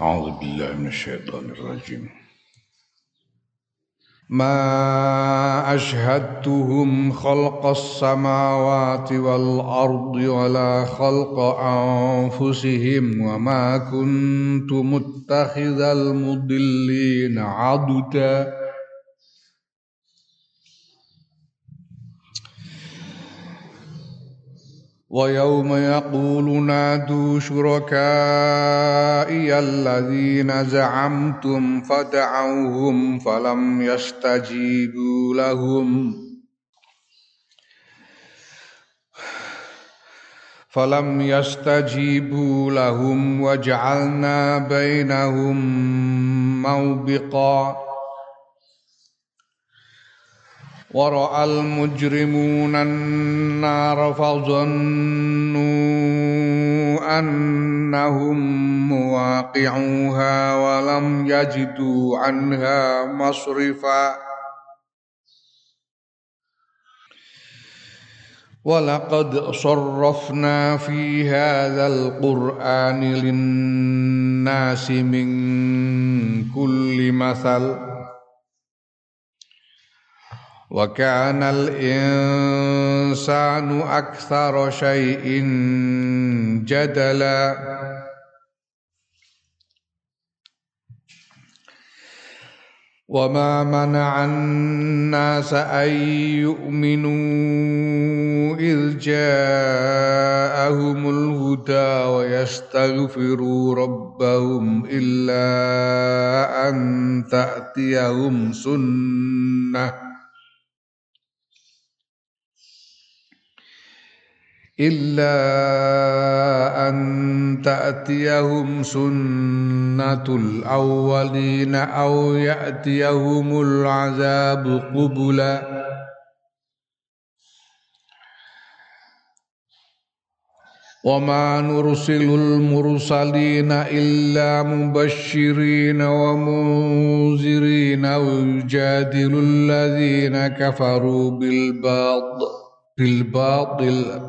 أعوذ بالله من الشيطان الرجيم. ما أشهدتهم خلق السماوات والأرض ولا خلق أنفسهم وما كنت متخذ المضلين عضدا. ويوم يقول نادوا شركائي الذين زعمتم فدعوهم فلم يستجيبوا لهم. فلم يستجيبوا لهم وجعلنا بينهم موبقا. ورأى المجرمون النار فظنوا أنهم مواقعوها ولم يجدوا عنها مصرفا ولقد صرفنا في هذا القرآن للناس من كل مثل وكان الإنسان أكثر شيء جدلا. وما منع الناس أن يؤمنوا إذ جاءهم الهدى ويستغفروا ربهم إلا أن تأتيهم سنة. إلا أن تأتيهم سنة الأولين أو يأتيهم العذاب قبلا. وما نرسل المرسلين إلا مبشرين ومنذرين ويجادل الذين كفروا بالباطل بالباطل.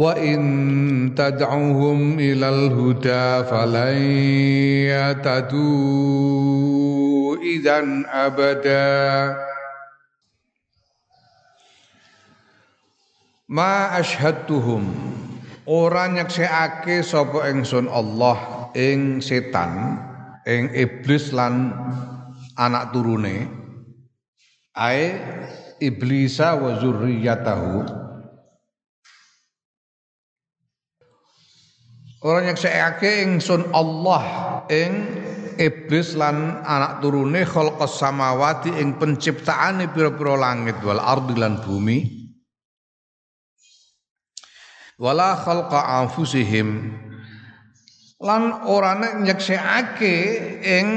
وإن تدعوهم إلى الهدى فلن يهتدوا إذا أبدا Ma ashadtuhum ora nyeksekake sapa ingsun Allah ing setan ing iblis lan anak turune ae iblisa wa zurriyatahu Ora nyeksekake ingsun Allah ing iblis lan anak turune khalqas samawati ing penciptaane pira-pira langit wal ardi lan bumi. Wala khalqa anfusihim. Lan ora nyeksekake ing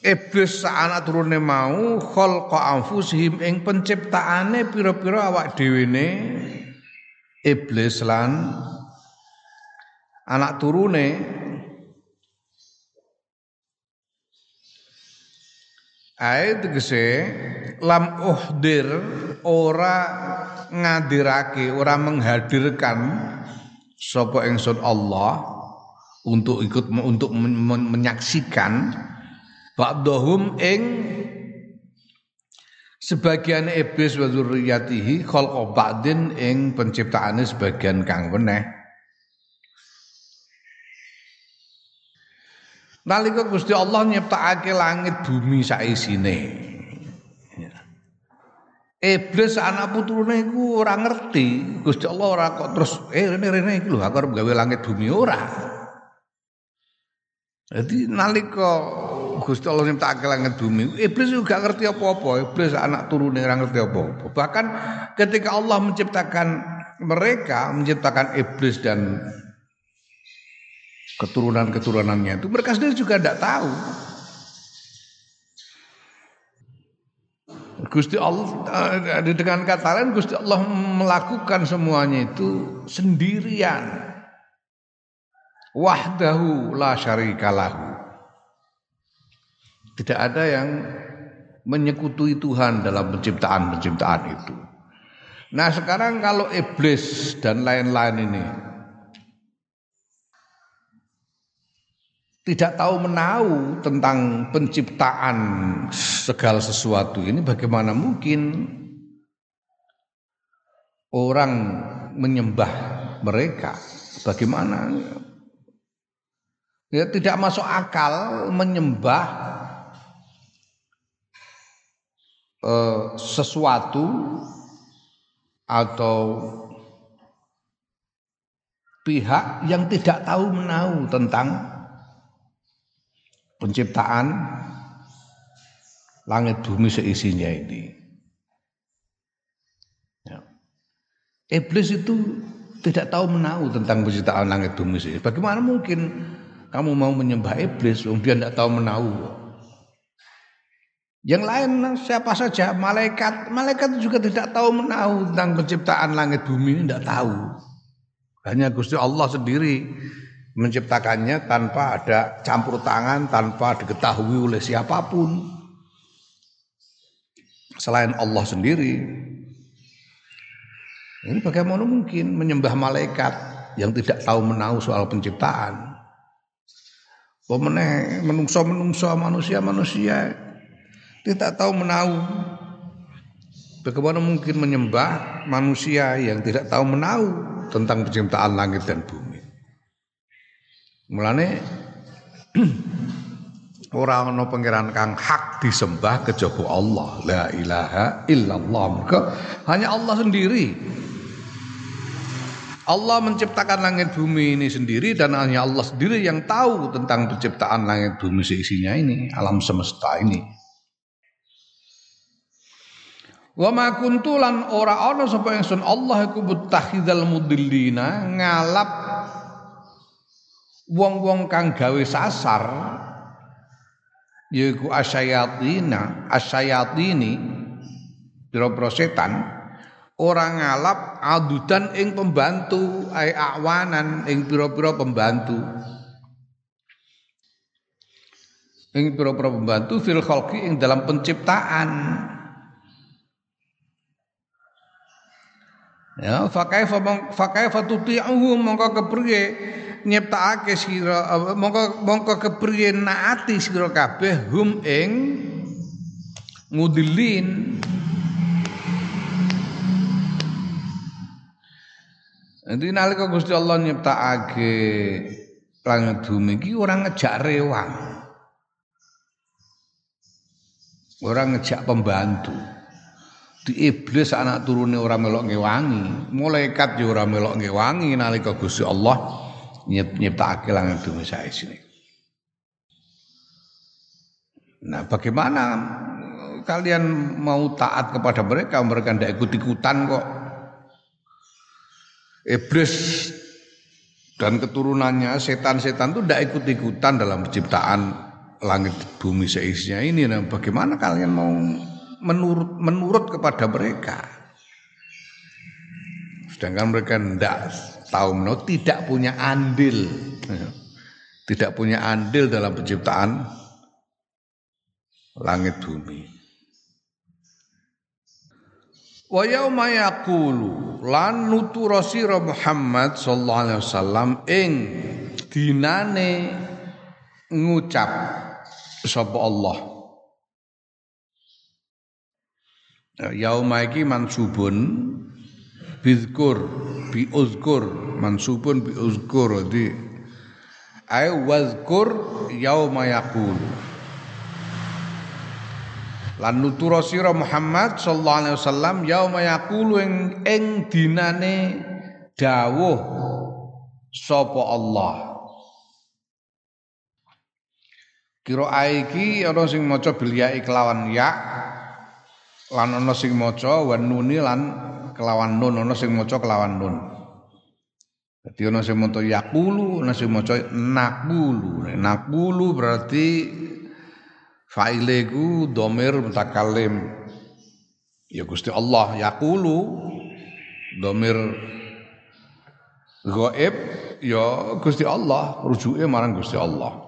iblis anak turune mau khalqa anfusihim ing penciptaane pira-pira awak dhewe iblis lan anak turune. Ae tegese lam uhdir ora ngadirake, ora menghadirkan sapa ingsun Allah untuk ikut untuk menyaksikan ba'dahum ing sebagian iblis wa dzurriyyatihi khalqa ba'din ing penciptaane sebagian kang weneh Nalika Gusti Allah nyiptakake langit bumi saisine. Ya. Iblis anak putrune iku ora ngerti. Gusti Allah ora kok terus eh rene rene iki lho aku gawe langit bumi ora. Jadi nalika Gusti Allah nyiptakake langit bumi, iblis juga ngerti apa-apa. Iblis anak turune ora ngerti apa-apa. Bahkan ketika Allah menciptakan mereka, menciptakan iblis dan keturunan-keturunannya itu mereka sendiri juga tidak tahu. Gusti Allah eh, dengan kata lain Gusti Allah melakukan semuanya itu sendirian. Wahdahu la syarikalahu. Tidak ada yang menyekutui Tuhan dalam penciptaan-penciptaan itu. Nah sekarang kalau iblis dan lain-lain ini tidak tahu menahu tentang penciptaan segala sesuatu ini bagaimana mungkin orang menyembah mereka? Bagaimana? Ya tidak masuk akal menyembah eh, sesuatu atau pihak yang tidak tahu menahu tentang penciptaan langit bumi seisinya ini. Ya. Iblis itu tidak tahu menahu tentang penciptaan langit bumi seisinya. Bagaimana mungkin kamu mau menyembah iblis, dia tidak tahu menahu. Yang lain siapa saja, malaikat, malaikat juga tidak tahu menahu tentang penciptaan langit bumi ini tidak tahu. Hanya Gusti Allah sendiri menciptakannya tanpa ada campur tangan, tanpa diketahui oleh siapa pun selain Allah sendiri. Ini bagaimana mungkin menyembah malaikat yang tidak tahu menahu soal penciptaan? Pemenang menungso-menungso manusia-manusia tidak tahu menahu. Bagaimana mungkin menyembah manusia yang tidak tahu menahu tentang penciptaan langit dan bumi. Mulane orang ana pangeran kang hak disembah kejaba Allah. La ilaha illallah. Maka hanya Allah sendiri. Allah menciptakan langit bumi ini sendiri dan hanya Allah sendiri yang tahu tentang penciptaan langit bumi seisinya ini, alam semesta ini. Wa ma kuntu lan ora ana sapa ingsun Allah iku mutakhidal mudillina ngalap wong-wong kang gawe sasar yaiku asyayatina asyayatini pira-pira setan ora ngalap adudan ing pembantu ai awanan ing pira-pira pembantu. Ing pira-pira pembantu fil khalqi ing dalam penciptaan. Ya, fakaifa fakaifa tuti'uhu mongko kepriye nyiptakake sira mongko mongko kepriye naati sira kabeh hum ing ngudilin. Jadi nalika Gusti Allah nyiptakake langit bumi iki ora ngejak rewang. Ora ngejak pembantu. Di iblis anak turune ora melok ngewangi malaikat yo ora melok ngewangi nalika Gusti Allah nyiptakake langit bumi sini. Nah, bagaimana kalian mau taat kepada mereka? Mereka tidak ikut-ikutan kok. Iblis dan keturunannya setan-setan itu tidak ikut-ikutan dalam penciptaan langit bumi seisinya ini. Nah, bagaimana kalian mau menurut menurut kepada mereka. Sedangkan mereka tidak menurut, tidak punya andil, tidak punya andil dalam penciptaan langit bumi. Wa yauma yaqulu lan nutura sira Muhammad sallallahu alaihi wasallam ing dinane ngucap sapa Allah Yauma iki mansubun bizkur bi uzkur mansubun bi uzkur di. Ay wazkur yauma yaqulu lan nutura sira Muhammad sallallahu alaihi wasallam yauma yaqulu ing ing dinane dawuh sapa Allah. Kira iki ana sing maca bil ya ya lan ana sing maca wan lan kelawan nun ana sing maca kelawan nun Jadi ana sing maca yaqulu, ana sing maca naqulu. Naqulu berarti fa'ile ku domir mutakallim. Ya Gusti Allah yaqulu domir gaib ya Gusti Allah, rujuke marang Gusti Allah.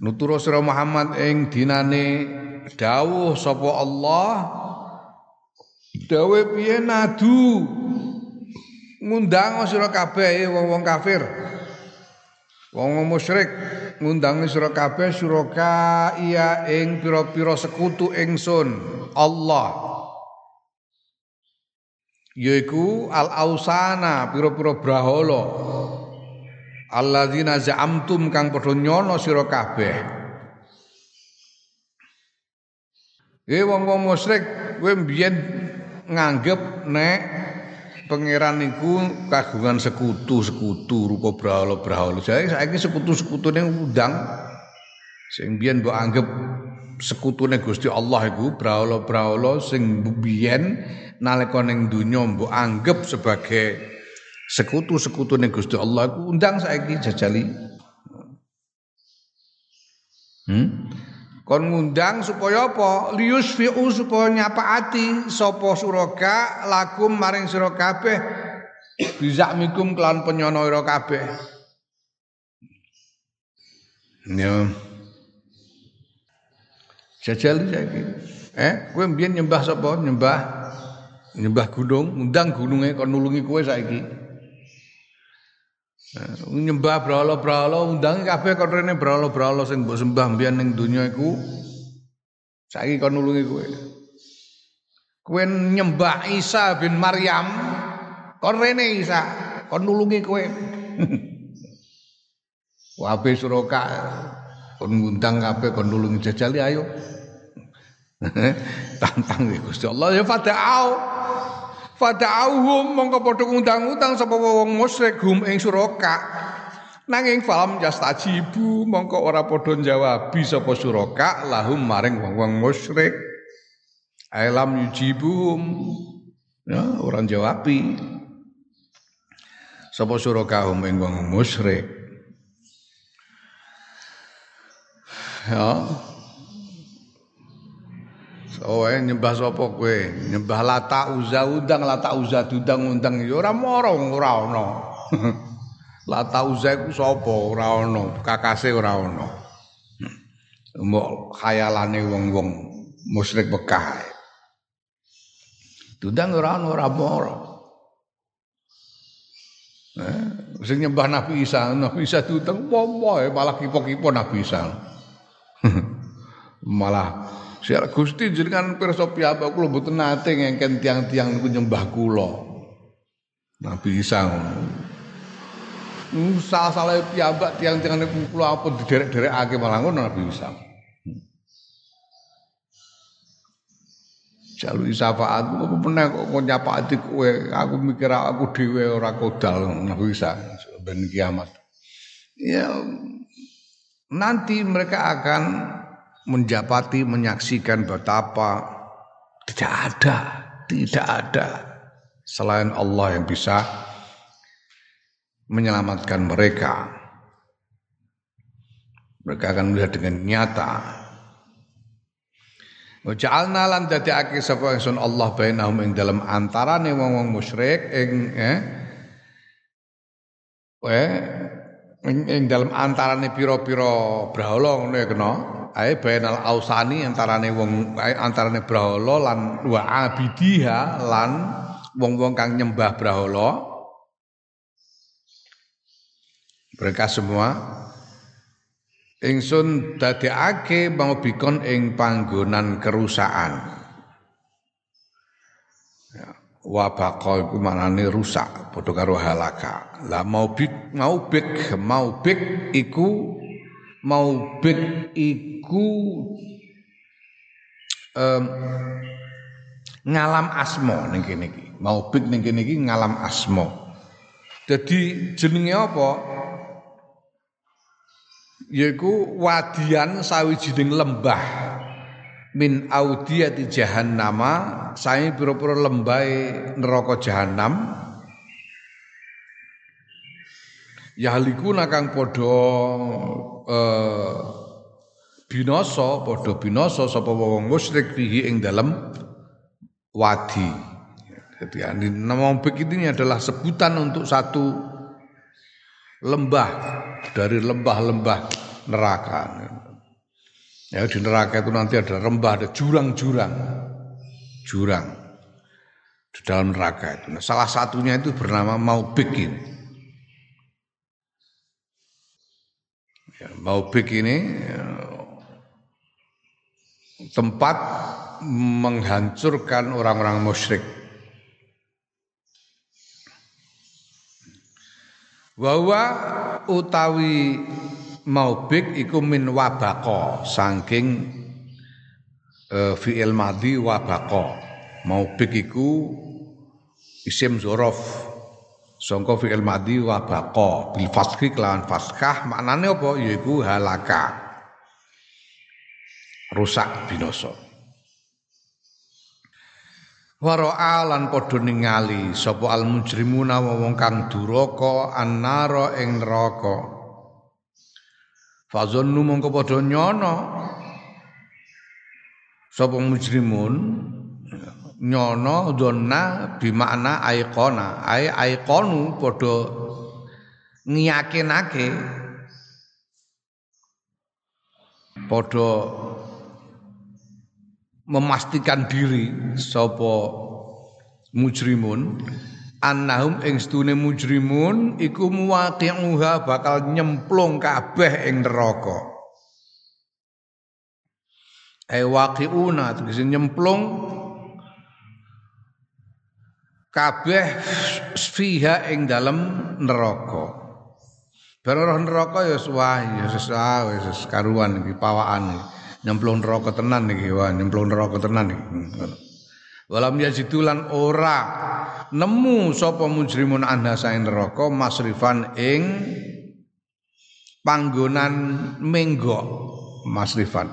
Nutura sira Muhammad ing dinane dawuh sapa Allah Dawe piye nadu ngundang sira kabeh wong-wong kafir. Wong musyrik ngundang sira kabeh suraka iya ing pira-pira sekutu ingsun Allah. Yaiku al ausana pira-pira brahala. Alladzina za'amtum kang padha nyono sira kabeh. Eh wong-wong musyrik kowe mbiyen nganggep nek pangeran niku kagungan sekutu-sekutu rupa brahala-brahala. Jadi saiki sekutu-sekutune undang sing biyen mbok anggap sekutune Gusti Allah iku brahala-brahala sing biyen nalika ning donya mbok anggap sebagai sekutu-sekutune Gusti Allah iku undang saiki jajali. Hmm? Kon ngundang supaya apa? Liusfi'u supaya nyapaati sapa suraka lakum maring sira kabeh. Bizakmikum kelan penyono ira kabeh. Ya. Jajal saiki. Eh kowe mbiyen nyembah sapa? Nyembah nyembah gunung ngundang gununge kon nulungi kowe saiki nyembah brahala-brahala undang kabeh kon rene brahala-brahala sing mbok sembah mbiyen ning donya saiki kon nulungi kowe. Kowe nyembah Isa bin Maryam kon rene Isa? Kon nulungi kowe? Wabe suraka kon ngundang kabeh kon nulungi jajali ayo. Tantang Gusti Allah ya fada'au Fada'auhum mongko padha ngundang-undang sapa wong musyrik hum ing suraka. Nanging falam yastajibu mongko ora padha njawabi sapa suraka lahum maring wong-wong musyrik. Alam yujibuhum ya ora njawabi. Sapa suraka hum ing wong musyrik. Ya, Oh, eh, nyembah sapa kowe? Nyembah Lata Uza undang Lata Uza dudang undang ya ora moro ora. Lata Uza iku sapa? Ora ana, kakase ora ana. Mbok khayalane wong-wong musyrik Mekah. Dudang ora ana ora moro. Eh, sing nyembah Nabi Isa, Nabi Isa dudang pomo malah kipo-kipo Nabi Isa. malah Siar Gusti jenengan pirsa piyambak kula mboten nate ngengken tiang-tiang niku nyembah kula. Nabi Isa ngono. Salah-salah piyambak tiang-tiang niku kula apa diderek-derekake malah ngono Nabi Isa. Jalu syafaat apa meneh kok nyapaati kowe aku mikir aku dhewe ora kodal Nabi Isa ben kiamat. Ya nanti mereka akan menjapati menyaksikan betapa tidak ada tidak ada selain Allah yang bisa menyelamatkan mereka. Mereka akan melihat dengan nyata. Waja'alna lan dadekake sapa ingsun Allah bainahum ing dalam antarane wong-wong musyrik ing eh eh ing, dalam antarane pira-pira brahala ngono ya kena. Ae bainal ausani antarane wong antarane brahala lan wa abidiha lan wong-wong kang nyembah brahala. Mereka semua. Ingsun dadekake mau bikon ing panggonan kerusakan wabako iku manane rusak padha karo halaka. Lah mau bik mau bik mau bik iku mau bik iku um, ngalam asmo ning kene iki. Mau bik ning kene iki ngalam asmo jadi jenenge apa? Yaiku wadian sawijining lembah min audiyati jahannama sae pira-pira lembahe neraka jahanam yahlikuna kang padha eh binasa padha binasa sapa wong musyrik fihi ing dalem wadi. Jadi nama Bek ini adalah sebutan untuk satu lembah dari lembah-lembah neraka. Ya di neraka itu nanti ada lembah, ada jurang-jurang jurang di dalam neraka itu. Nah, salah satunya itu bernama Maubik ini. Ya, Maubik ini ya, tempat menghancurkan orang-orang musyrik. Bahwa utawi maubik iku min wabako saking uh, fi'il madhi wa baqa. Maubik iku isim zorof sangka fi'il madhi wa baqa bil fathi kelawan fathah maknane apa yaiku halaka. Rusak binasa. Wara'a lan padha ningali sapa al mujrimuna wong kang duraka annara ing neraka. Fazonnu mongko padha nyono. Sapa mujrimun? Nyono donna bimakna aikona ai aikonu padha ngiyakinake. Padha memastikan diri sapa mujrimun annahum ing stune mujrimun iku muwaqi'uha bakal nyemplung kabeh ing neraka. Ay waqiuna tegese nyemplung kabeh fiha ing dalem neraka. Barang neraka ya wah ya sesah wis karuan iki pawaan nyemplung neraka tenan iki wah nyemplung neraka tenan iki. Walam yajidulan ora nemu sapa mujrimun anha sae neraka masrifan ing panggonan menggok masrifan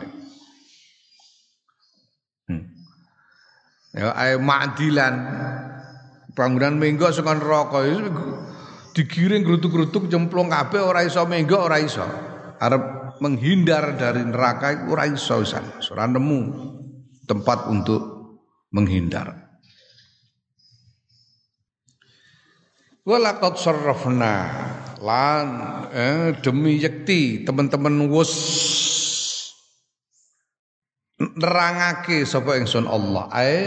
Ya ae ma'dilan. Bangunan minggu saka neraka digiring gerutuk-gerutuk cemplung kabeh ora iso minggu ora iso. Arep menghindar dari neraka ora iso. Ora nemu tempat untuk menghindar. Walaqad sarrafna. Lan eh, demi yakti teman-teman wus nerangake sapa ingsun Allah. Ae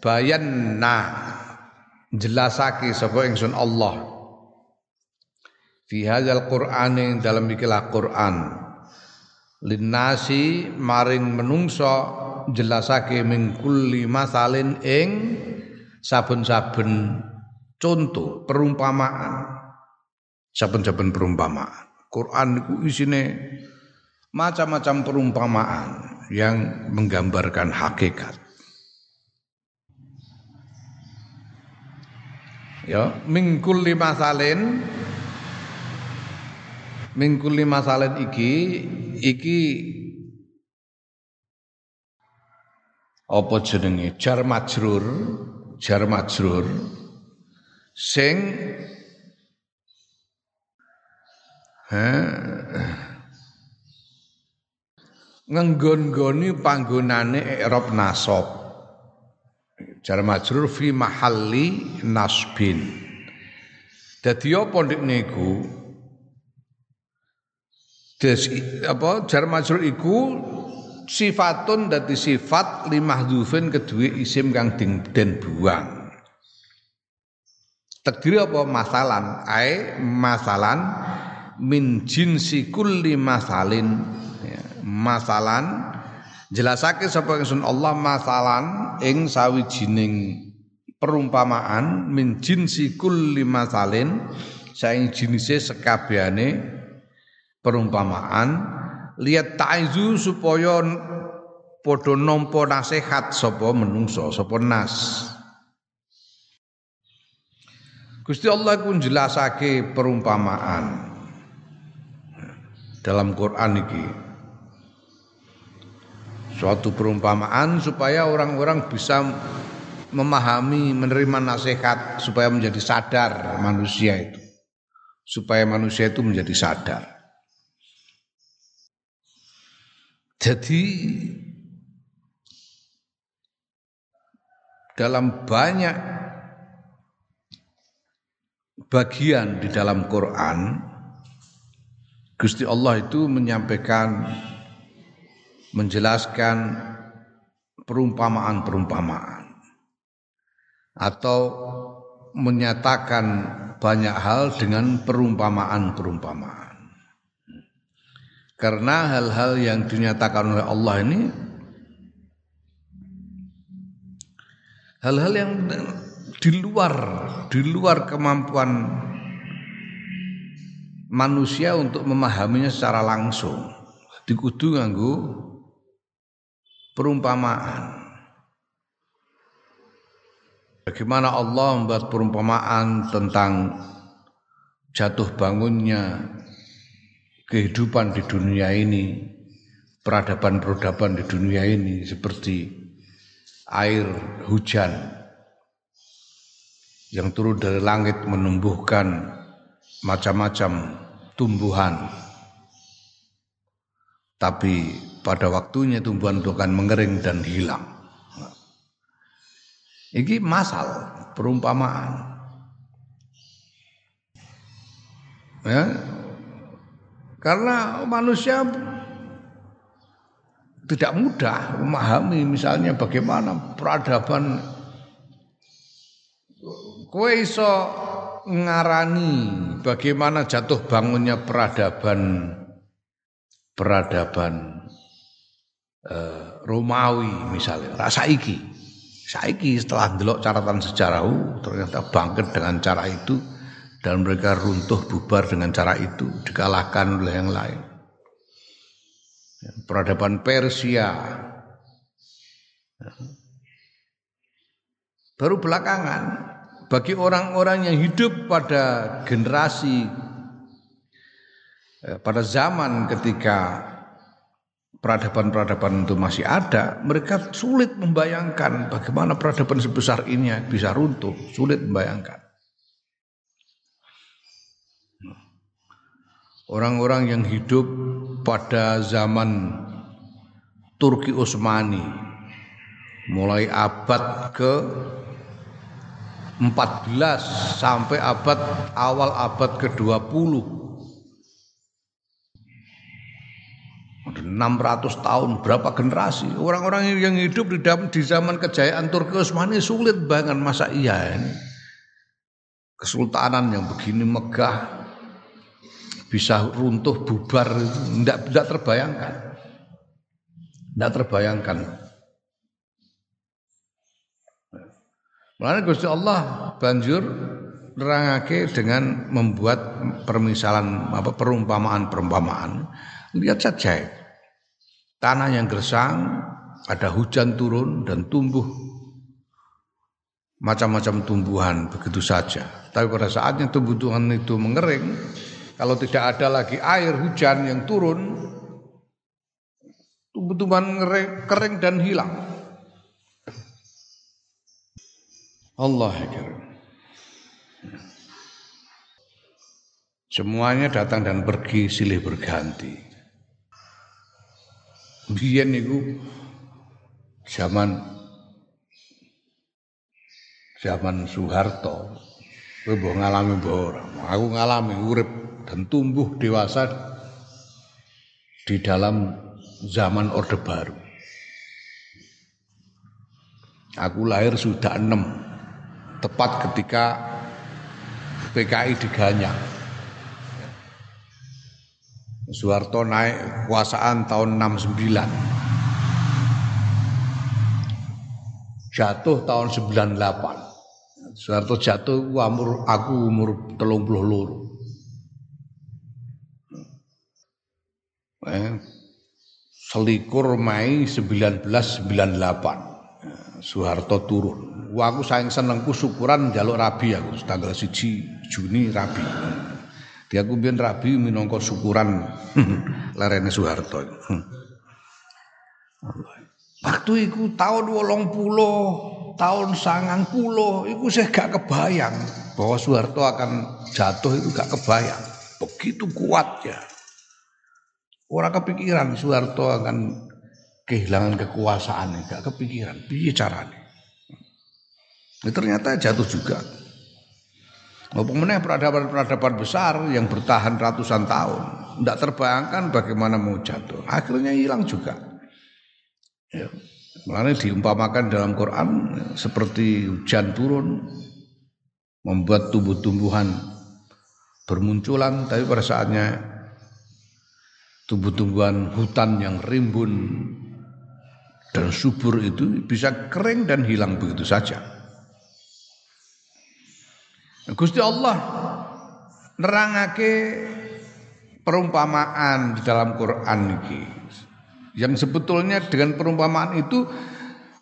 bayanna. Jelasake sapa ingsun Allah. Fi hadzal qur'ani dalam ikilah Quran. Linnasi maring menungso jelasake min kulli masalin ing saben-saben contoh perumpamaan. Saben-saben perumpamaan. Quran iku isine macam-macam perumpamaan yang menggambarkan hakikat. Ya, mingkul lima salin mingkul lima salin iki iki apa jenenge? Jar majrur jar majrur sing eh ngenggon-goni panggonane i'rab nasab. Jar majrur fi mahalli nasbin. Dadi apa ndek niku? Des, apa jar majrur iku sifatun dadi sifat limahdhufin kedue isim kang den buang Takdir apa masalan? Ai masalan min jinsi kulli masalin. Masalan. Jelasake sapa ingsun Allah masalan ing sawijining perumpamaan min jinsi kulli masalin saing jinise sekabehane perumpamaan. Lihat taizu supaya padha nampa nasihat sapa menungso sapa nas Gusti Allah pun jelasake perumpamaan dalam Quran iki. Suatu perumpamaan supaya orang-orang bisa memahami, menerima nasihat supaya menjadi sadar manusia itu. Supaya manusia itu menjadi sadar. Jadi dalam banyak bagian di dalam Quran Gusti Allah itu menyampaikan menjelaskan perumpamaan-perumpamaan atau menyatakan banyak hal dengan perumpamaan-perumpamaan. Karena hal-hal yang dinyatakan oleh Allah ini hal-hal yang di luar di luar kemampuan manusia untuk memahaminya secara langsung. Dikudu nganggo perumpamaan. Bagaimana Allah membuat perumpamaan tentang jatuh bangunnya kehidupan di dunia ini, peradaban-peradaban di dunia ini seperti air hujan yang turun dari langit menumbuhkan macam-macam tumbuhan. Tapi pada waktunya tumbuhan itu akan mengering dan hilang. Ini masal, perumpamaan. Ya, karena manusia tidak mudah memahami misalnya bagaimana peradaban Kowe iso ngarani bagaimana jatuh bangunnya peradaban peradaban uh, Romawi misalnya. Rasa iki. Saiki setelah delok catatan sejarah uh, ternyata bangkit dengan cara itu dan mereka runtuh bubar dengan cara itu dikalahkan oleh yang lain. Peradaban Persia. Baru belakangan bagi orang-orang yang hidup pada generasi eh, pada zaman ketika peradaban-peradaban itu masih ada, mereka sulit membayangkan bagaimana peradaban sebesar ini bisa runtuh, sulit membayangkan. Orang-orang yang hidup pada zaman Turki Utsmani mulai abad ke 14 sampai abad awal abad ke-20 600 tahun berapa generasi? Orang-orang yang hidup di, di zaman kejayaan Turki Utsmani sulit banget. Masa iya ini? Kesultanan yang begini megah bisa runtuh bubar tidak tidak terbayangkan. Tidak terbayangkan Mulane Gusti Allah banjur nerangake dengan membuat permisalan apa perumpamaan-perumpamaan. Lihat saja. Tanah yang gersang, ada hujan turun dan tumbuh macam-macam tumbuhan begitu saja. Tapi pada saatnya tumbuhan itu mengering, kalau tidak ada lagi air hujan yang turun, tumbuh-tumbuhan kering dan hilang. Allah. Semuanya datang dan pergi silih berganti. Biyen niku zaman zaman Soeharto. Kowe ngalami ora. Aku ngalami urip dan tumbuh dewasa di dalam zaman Orde Baru. Aku lahir sudah enam tepat ketika PKI diganyang. Soeharto naik kekuasaan tahun 69. Jatuh tahun 98. Soeharto jatuh umur aku umur telung puluh loro. Eh, selikur Mei 1998 Soeharto turun. Wah aku sayang senengku syukuran jaluk rabi aku tanggal siji Juni rabi. Dia aku biar rabi minangka syukuran lerene Soeharto. Waktu itu tahun 80, tahun sangang pulau, itu saya gak kebayang bahwa Soeharto akan jatuh itu gak kebayang. Begitu kuatnya. Orang kepikiran Soeharto akan kehilangan kekuasaan, gak kepikiran. Piye caranya? Ini ternyata jatuh juga. Apa peradaban-peradaban besar yang bertahan ratusan tahun, tidak terbayangkan bagaimana mau jatuh. Akhirnya hilang juga. Ya. Makanya diumpamakan dalam Quran seperti hujan turun membuat tumbuh-tumbuhan bermunculan tapi pada saatnya tumbuh-tumbuhan hutan yang rimbun dan subur itu bisa kering dan hilang begitu saja. Gusti Allah nerangake perumpamaan di dalam Quran ini yang sebetulnya dengan perumpamaan itu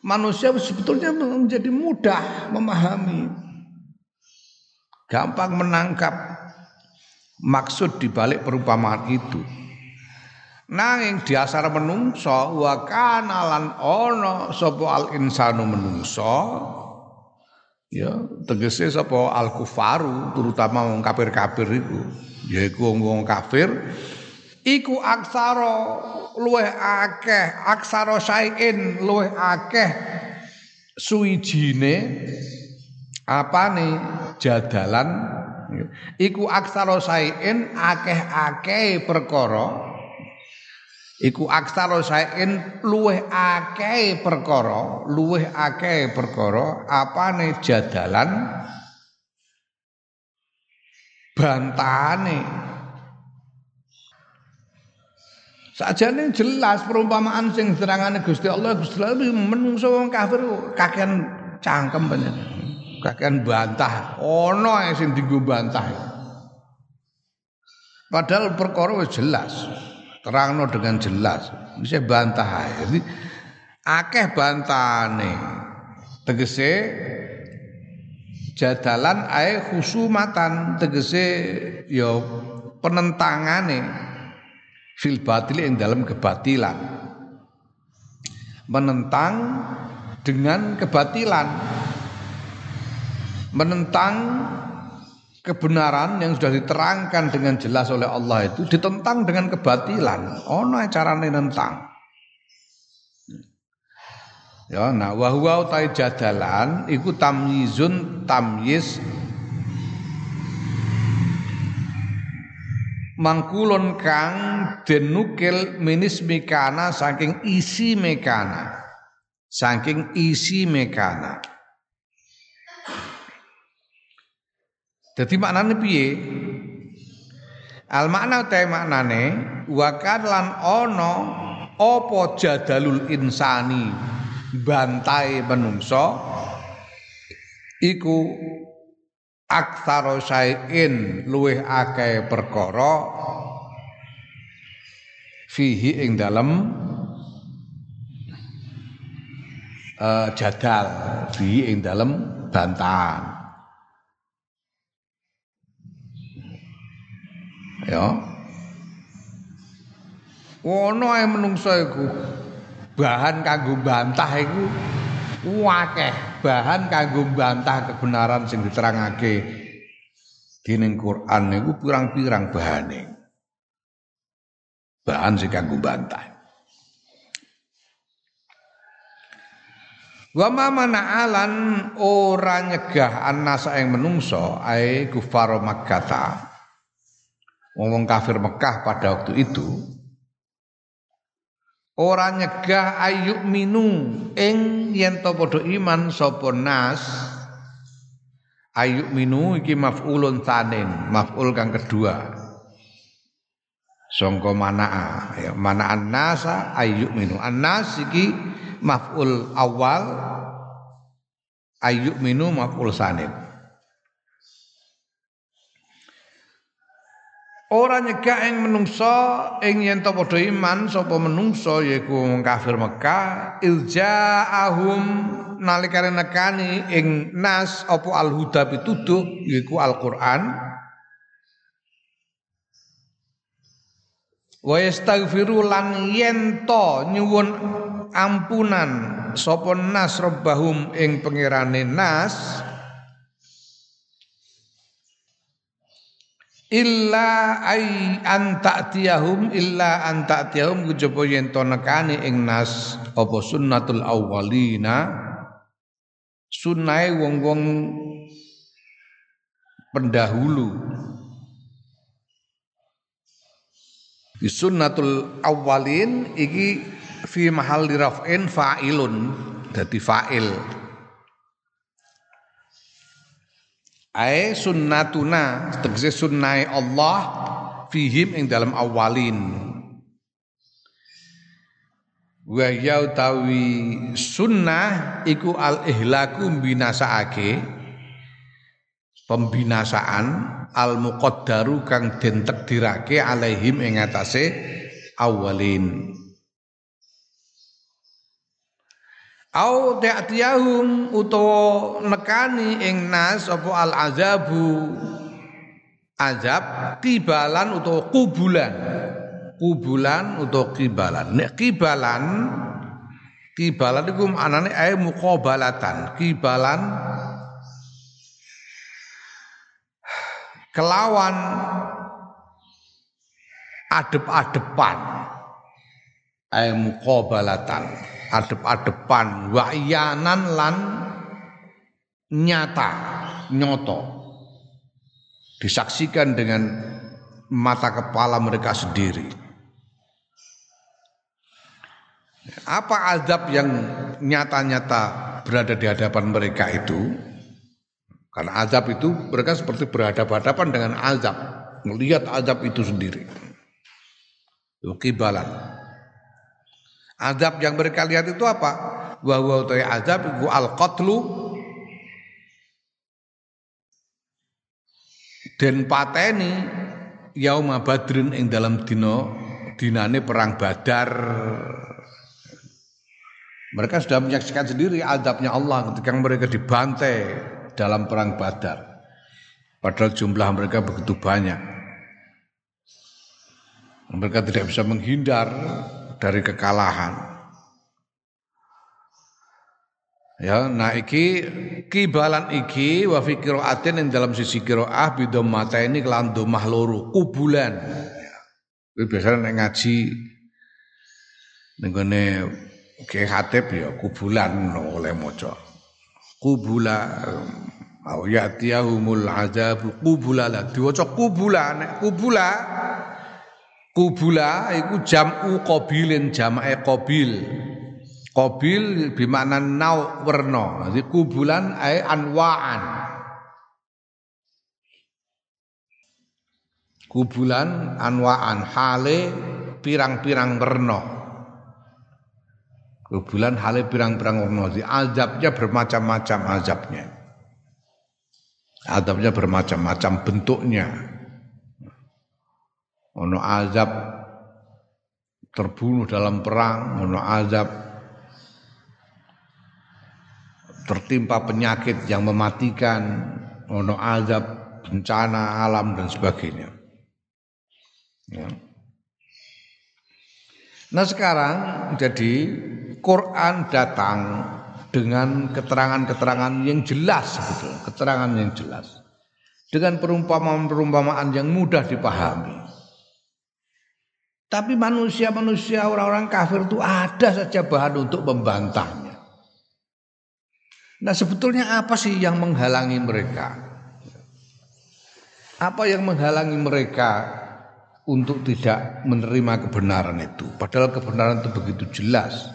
manusia sebetulnya menjadi mudah memahami. Gampang menangkap maksud di balik perumpamaan itu. Nanging diasar menungso wa kana lan ana sapa al insanu menungso ya tegese sapa? Al kufaru terutama wong kafir-kafir iku. Yaiku wong kafir. Iku aksara luweh akeh aksara sain luweh akeh. Suwijine apane? Jadalan. Iku aksara sain akeh-akeh perkara iku aksara sain luweh akeh perkara luweh akeh perkara apane jadalan bantane Sajane jelas perumpamaan sing serangane Gusti Allah Gusti Allah menungso wong kafir kakean cangkem banyak. Kakean bantah. Yang sing dienggo bantah. Padahal perkara jelas. Terangno dengan jelas. Bisa bantah Jadi akeh bantane. Tegese jadalan ae khusumatan. Tegese ya penentangane. Fil batil yang dalam kebatilan. Menentang dengan kebatilan. Menentang kebenaran yang sudah diterangkan dengan jelas oleh Allah itu ditentang dengan kebatilan. Ono carane nentang. Ya nah wahwa utai jadalan iku tamyizun tamyiz. Mangkulon kang denukil minis mekana saking isi mekana. Saking isi mekana Jadi maknane piye? Al makna te maknane wakan lan ono opo jadalul insani bantai menungso iku aksara syai'in luweh akeh perkara fihi ing dalem uh, jadal fihi ing dalem bantahan ya ono ae menungso iku bahan kanggo bantah iku akeh bahan kanggo bantah kebenaran sing diterangake dening Quran niku pirang-pirang bahane. Bahan sing kanggo bantah. Wa ma alan ora nyegah anasa yang menungso ae kufar Makkah. Ngomong kafir Mekah pada waktu itu ora nyegah ayuk minu ing yen to padha iman sapa nas. Ayuk minu iki maf'ulun tanin maf'ul kang kedua. Sangka manaa ya manaan nasa ayuk minu annas iki maf'ul awal Ayyuk minu maf'ul sanid. Ora nyegah ing menungso ing yen ta padha iman sapa menungso yaiku kafir Mekah iljaahum nalikane nekani ing nas apa al-huda pituduh yaiku Al-Qur'an. Wa yastaghfiru lan yen to nyuwun ampunan sapa nas rabbahum ing pangerane nas illa ay anta'tiyahum illa anta'tiyahum kejaba yen to nekani ing nas apa sunnatul awwalina? Sunnahe wong-wong pendahulu. Di sunnatul awwalin iki fi mahal raf'in fa'ilun dadi fa'il Ae sunnatuna tegese sunnai Allah fihim ing dalam awalin. Wa ya utawi sunnah iku al ihlaku binasaake pembinasaan al muqaddaru kang den takdirake alaihim ing atase awalin. Au ta'tiyahum utawa nekani ing nas apa al azabu? Azab kibalan utawa kubulan. Kubulan utawa kibalan. Nek kibalan kibalan iku anane ae muqabalatan. Kibalan kelawan adep-adepan. Ae muqabalatan adep-adepan wa'yanan lan nyata nyoto disaksikan dengan mata kepala mereka sendiri. Apa azab yang nyata-nyata berada di hadapan mereka itu? Karena azab itu mereka seperti berhadapan-hadapan dengan azab. Melihat azab itu sendiri. Kibalan Azab yang mereka lihat itu apa? Wa wa azab iku al qatlu. Den pateni yauma badrin ing dalam dino dinane perang badar. Mereka sudah menyaksikan sendiri azabnya Allah ketika mereka dibantai dalam perang badar. Padahal jumlah mereka begitu banyak. Mereka tidak bisa menghindar dari kekalahan. Ya, nah iki kibalan iki wa fi qiraatin ing dalam sisi qiraah bidom mata ini kelan domah loro kubulan. Ya. biasanya nek ngaji ning gone ke khatib ya kubulan oleh maca. Kubula au ya'tiyahumul azab kubula la diwaca kubula nek kubula Kubula iku jam'u qabilin jam'e qabil. Qabil bimakna nau werna. Jadi kubulan ai anwaan. Kubulan anwaan hale pirang-pirang werna. Kubulan hale pirang-pirang werna. Jadi azabnya bermacam-macam azabnya. Azabnya bermacam-macam bentuknya ono azab terbunuh dalam perang, ono azab tertimpa penyakit yang mematikan, ono azab bencana alam dan sebagainya. Ya. Nah sekarang jadi Quran datang dengan keterangan-keterangan yang jelas gitu, keterangan yang jelas. Dengan perumpamaan-perumpamaan yang mudah dipahami. Tapi manusia-manusia orang-orang kafir itu ada saja bahan untuk membantahnya. Nah sebetulnya apa sih yang menghalangi mereka? Apa yang menghalangi mereka untuk tidak menerima kebenaran itu? Padahal kebenaran itu begitu jelas.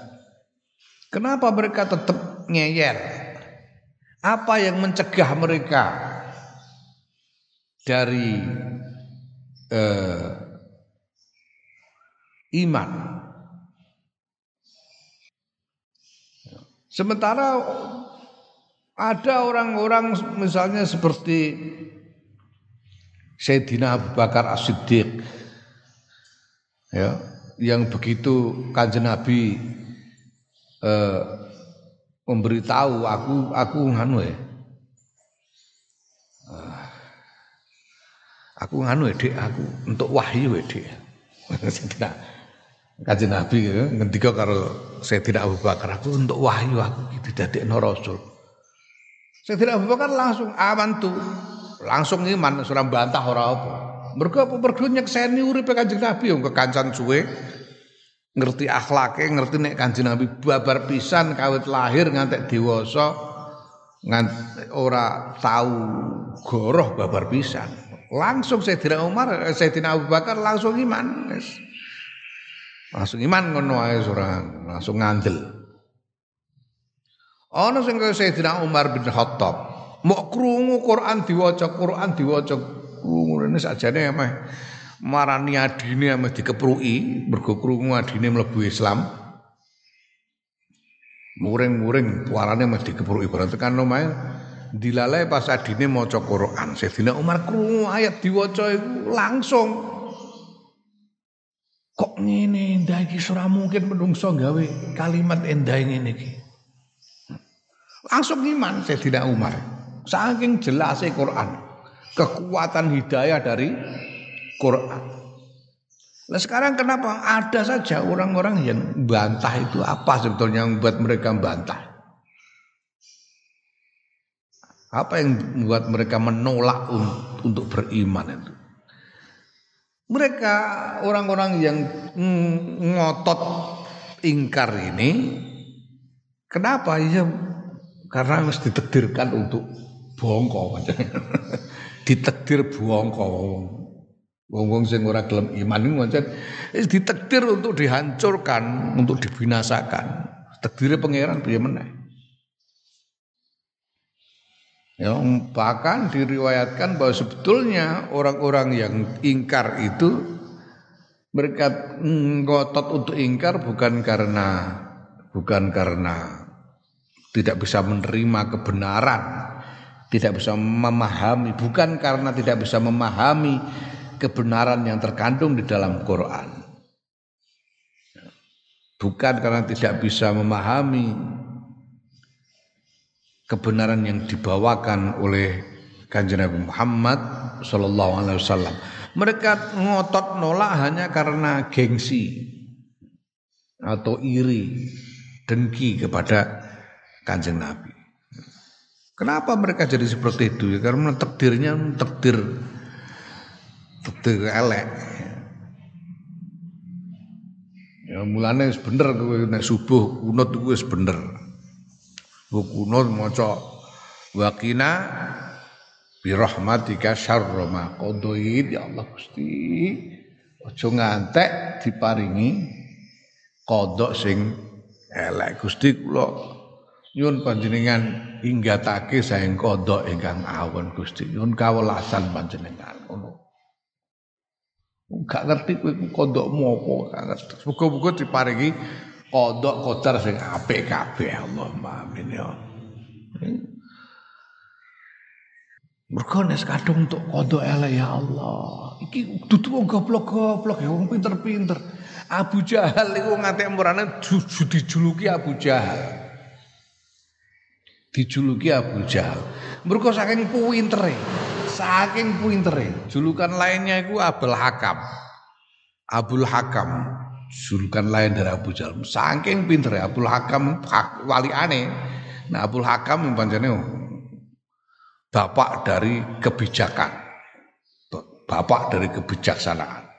Kenapa mereka tetap ngeyel? Apa yang mencegah mereka dari eh, iman. Sementara Ada orang-orang misalnya seperti Sayyidina Abu Bakar As-Siddiq ya, yang begitu kanjeng Nabi eh, memberitahu aku aku nganu ya. Eh, aku nganu ya, Dek, aku untuk wahyu ya, Dek. Kanjeng Nabi ya, ngendika karo Sayyidina Abu Bakar aku untuk wahyu aku gitu dadekno rasul. Sayyidina Abu Bakar langsung aman tuh. Langsung iman surah bantah ora apa. Mergo apa mergo nyekseni uripe Kanjeng Nabi yang kekancan suwe. Ngerti akhlake, ngerti nek Kanjeng Nabi babar pisan kawit lahir ngantek dewasa ngant ora tahu goroh babar pisan. Langsung Sayyidina Umar, Sayyidina Abu Bakar langsung iman. Langsung iman ngono ae langsung ngandel. Ana sing kaya Sayyidina Umar bin Khattab, mau krungu Quran diwaca, Quran diwaca krungu rene sakjane meh marani adine meh dikepruki mergo krungu adine mlebu Islam. Muring-muring warane meh dikepruki barang tekan omahe dilalai pas adine maca Quran. Sayyidina Umar krungu ayat diwaca langsung ngene endah iki ora mungkin menungso gawe kalimat endah ngene iki. Langsung iman tidak Umar. Saking jelasnya Quran. Kekuatan hidayah dari Quran. Nah sekarang kenapa ada saja orang-orang yang bantah itu apa sebetulnya yang membuat mereka bantah? Apa yang membuat mereka menolak untuk beriman itu? Mereka orang-orang yang ngotot ingkar ini kenapa? Ya karena harus ditakdirkan untuk bongko ditakdir bongko wong-wong. Sing ora gelem iman iku pancen ditakdir untuk dihancurkan untuk dibinasakan. Takdirnya pangeran piye meneh Ya, bahkan diriwayatkan bahwa sebetulnya orang-orang yang ingkar itu mereka ngotot untuk ingkar bukan karena bukan karena tidak bisa menerima kebenaran, tidak bisa memahami bukan karena tidak bisa memahami kebenaran yang terkandung di dalam Quran. Bukan karena tidak bisa memahami kebenaran yang dibawakan oleh Kanjeng Nabi Muhammad sallallahu alaihi wasallam. Mereka ngotot nolak hanya karena gengsi atau iri, dengki kepada Kanjeng Nabi. Kenapa mereka jadi seperti itu? Ya, karena takdirnya takdir takdir elek. Ya mulane wis bener kowe subuh kunut kuwi wis bener bukunut maca waqina bi rahmatika syarra ma ya Allah Gusti aja ngantek diparingi kodok sing elek. Gusti kula nyuwun panjenengan inggatake saeng kodok ingkang awon Gusti. Nyuwun kawelasan panjenengan ngono. Gak ngerti kowe kodokmu apa gak ngerti. Muga-muga diparingi kodok kodar sing apik kabeh Allahumma amin ya. Mergo nek kadung untuk kodok elek ya Allah. Iki dudu wong goblok-goblok ya wong pinter-pinter. Abu Jahal iku nganti murane dijuluki Abu Jahal. Dijuluki Abu Jahal. Mergo saking pintere. Saking pintere. Julukan lainnya iku Abul Hakam. Abul Hakam julukan lain dari Abu Jahal. Saking pinter ya Abdul Hakam wali aneh. Nah Abdul Hakam yang panjangnya bapak dari kebijakan. Bapak dari kebijaksanaan.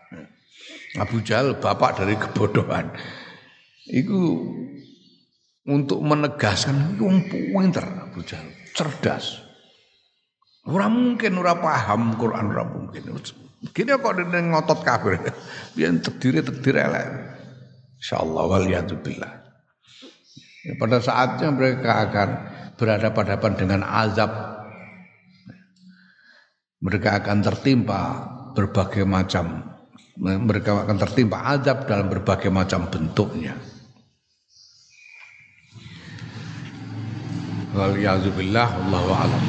Abu Jahal bapak dari kebodohan. Itu untuk menegaskan itu pinter Abu Jahal, cerdas. Orang mungkin ora paham Quran ora mungkin. Gini kok dia ngotot kafir. Biar terdiri terdiri elek. Insyaallah waliyadzubillah. Ya, pada saatnya mereka akan berhadapan-hadapan dengan azab. Mereka akan tertimpa berbagai macam mereka akan tertimpa azab dalam berbagai macam bentuknya. Wal yazubillah wallahu a'lam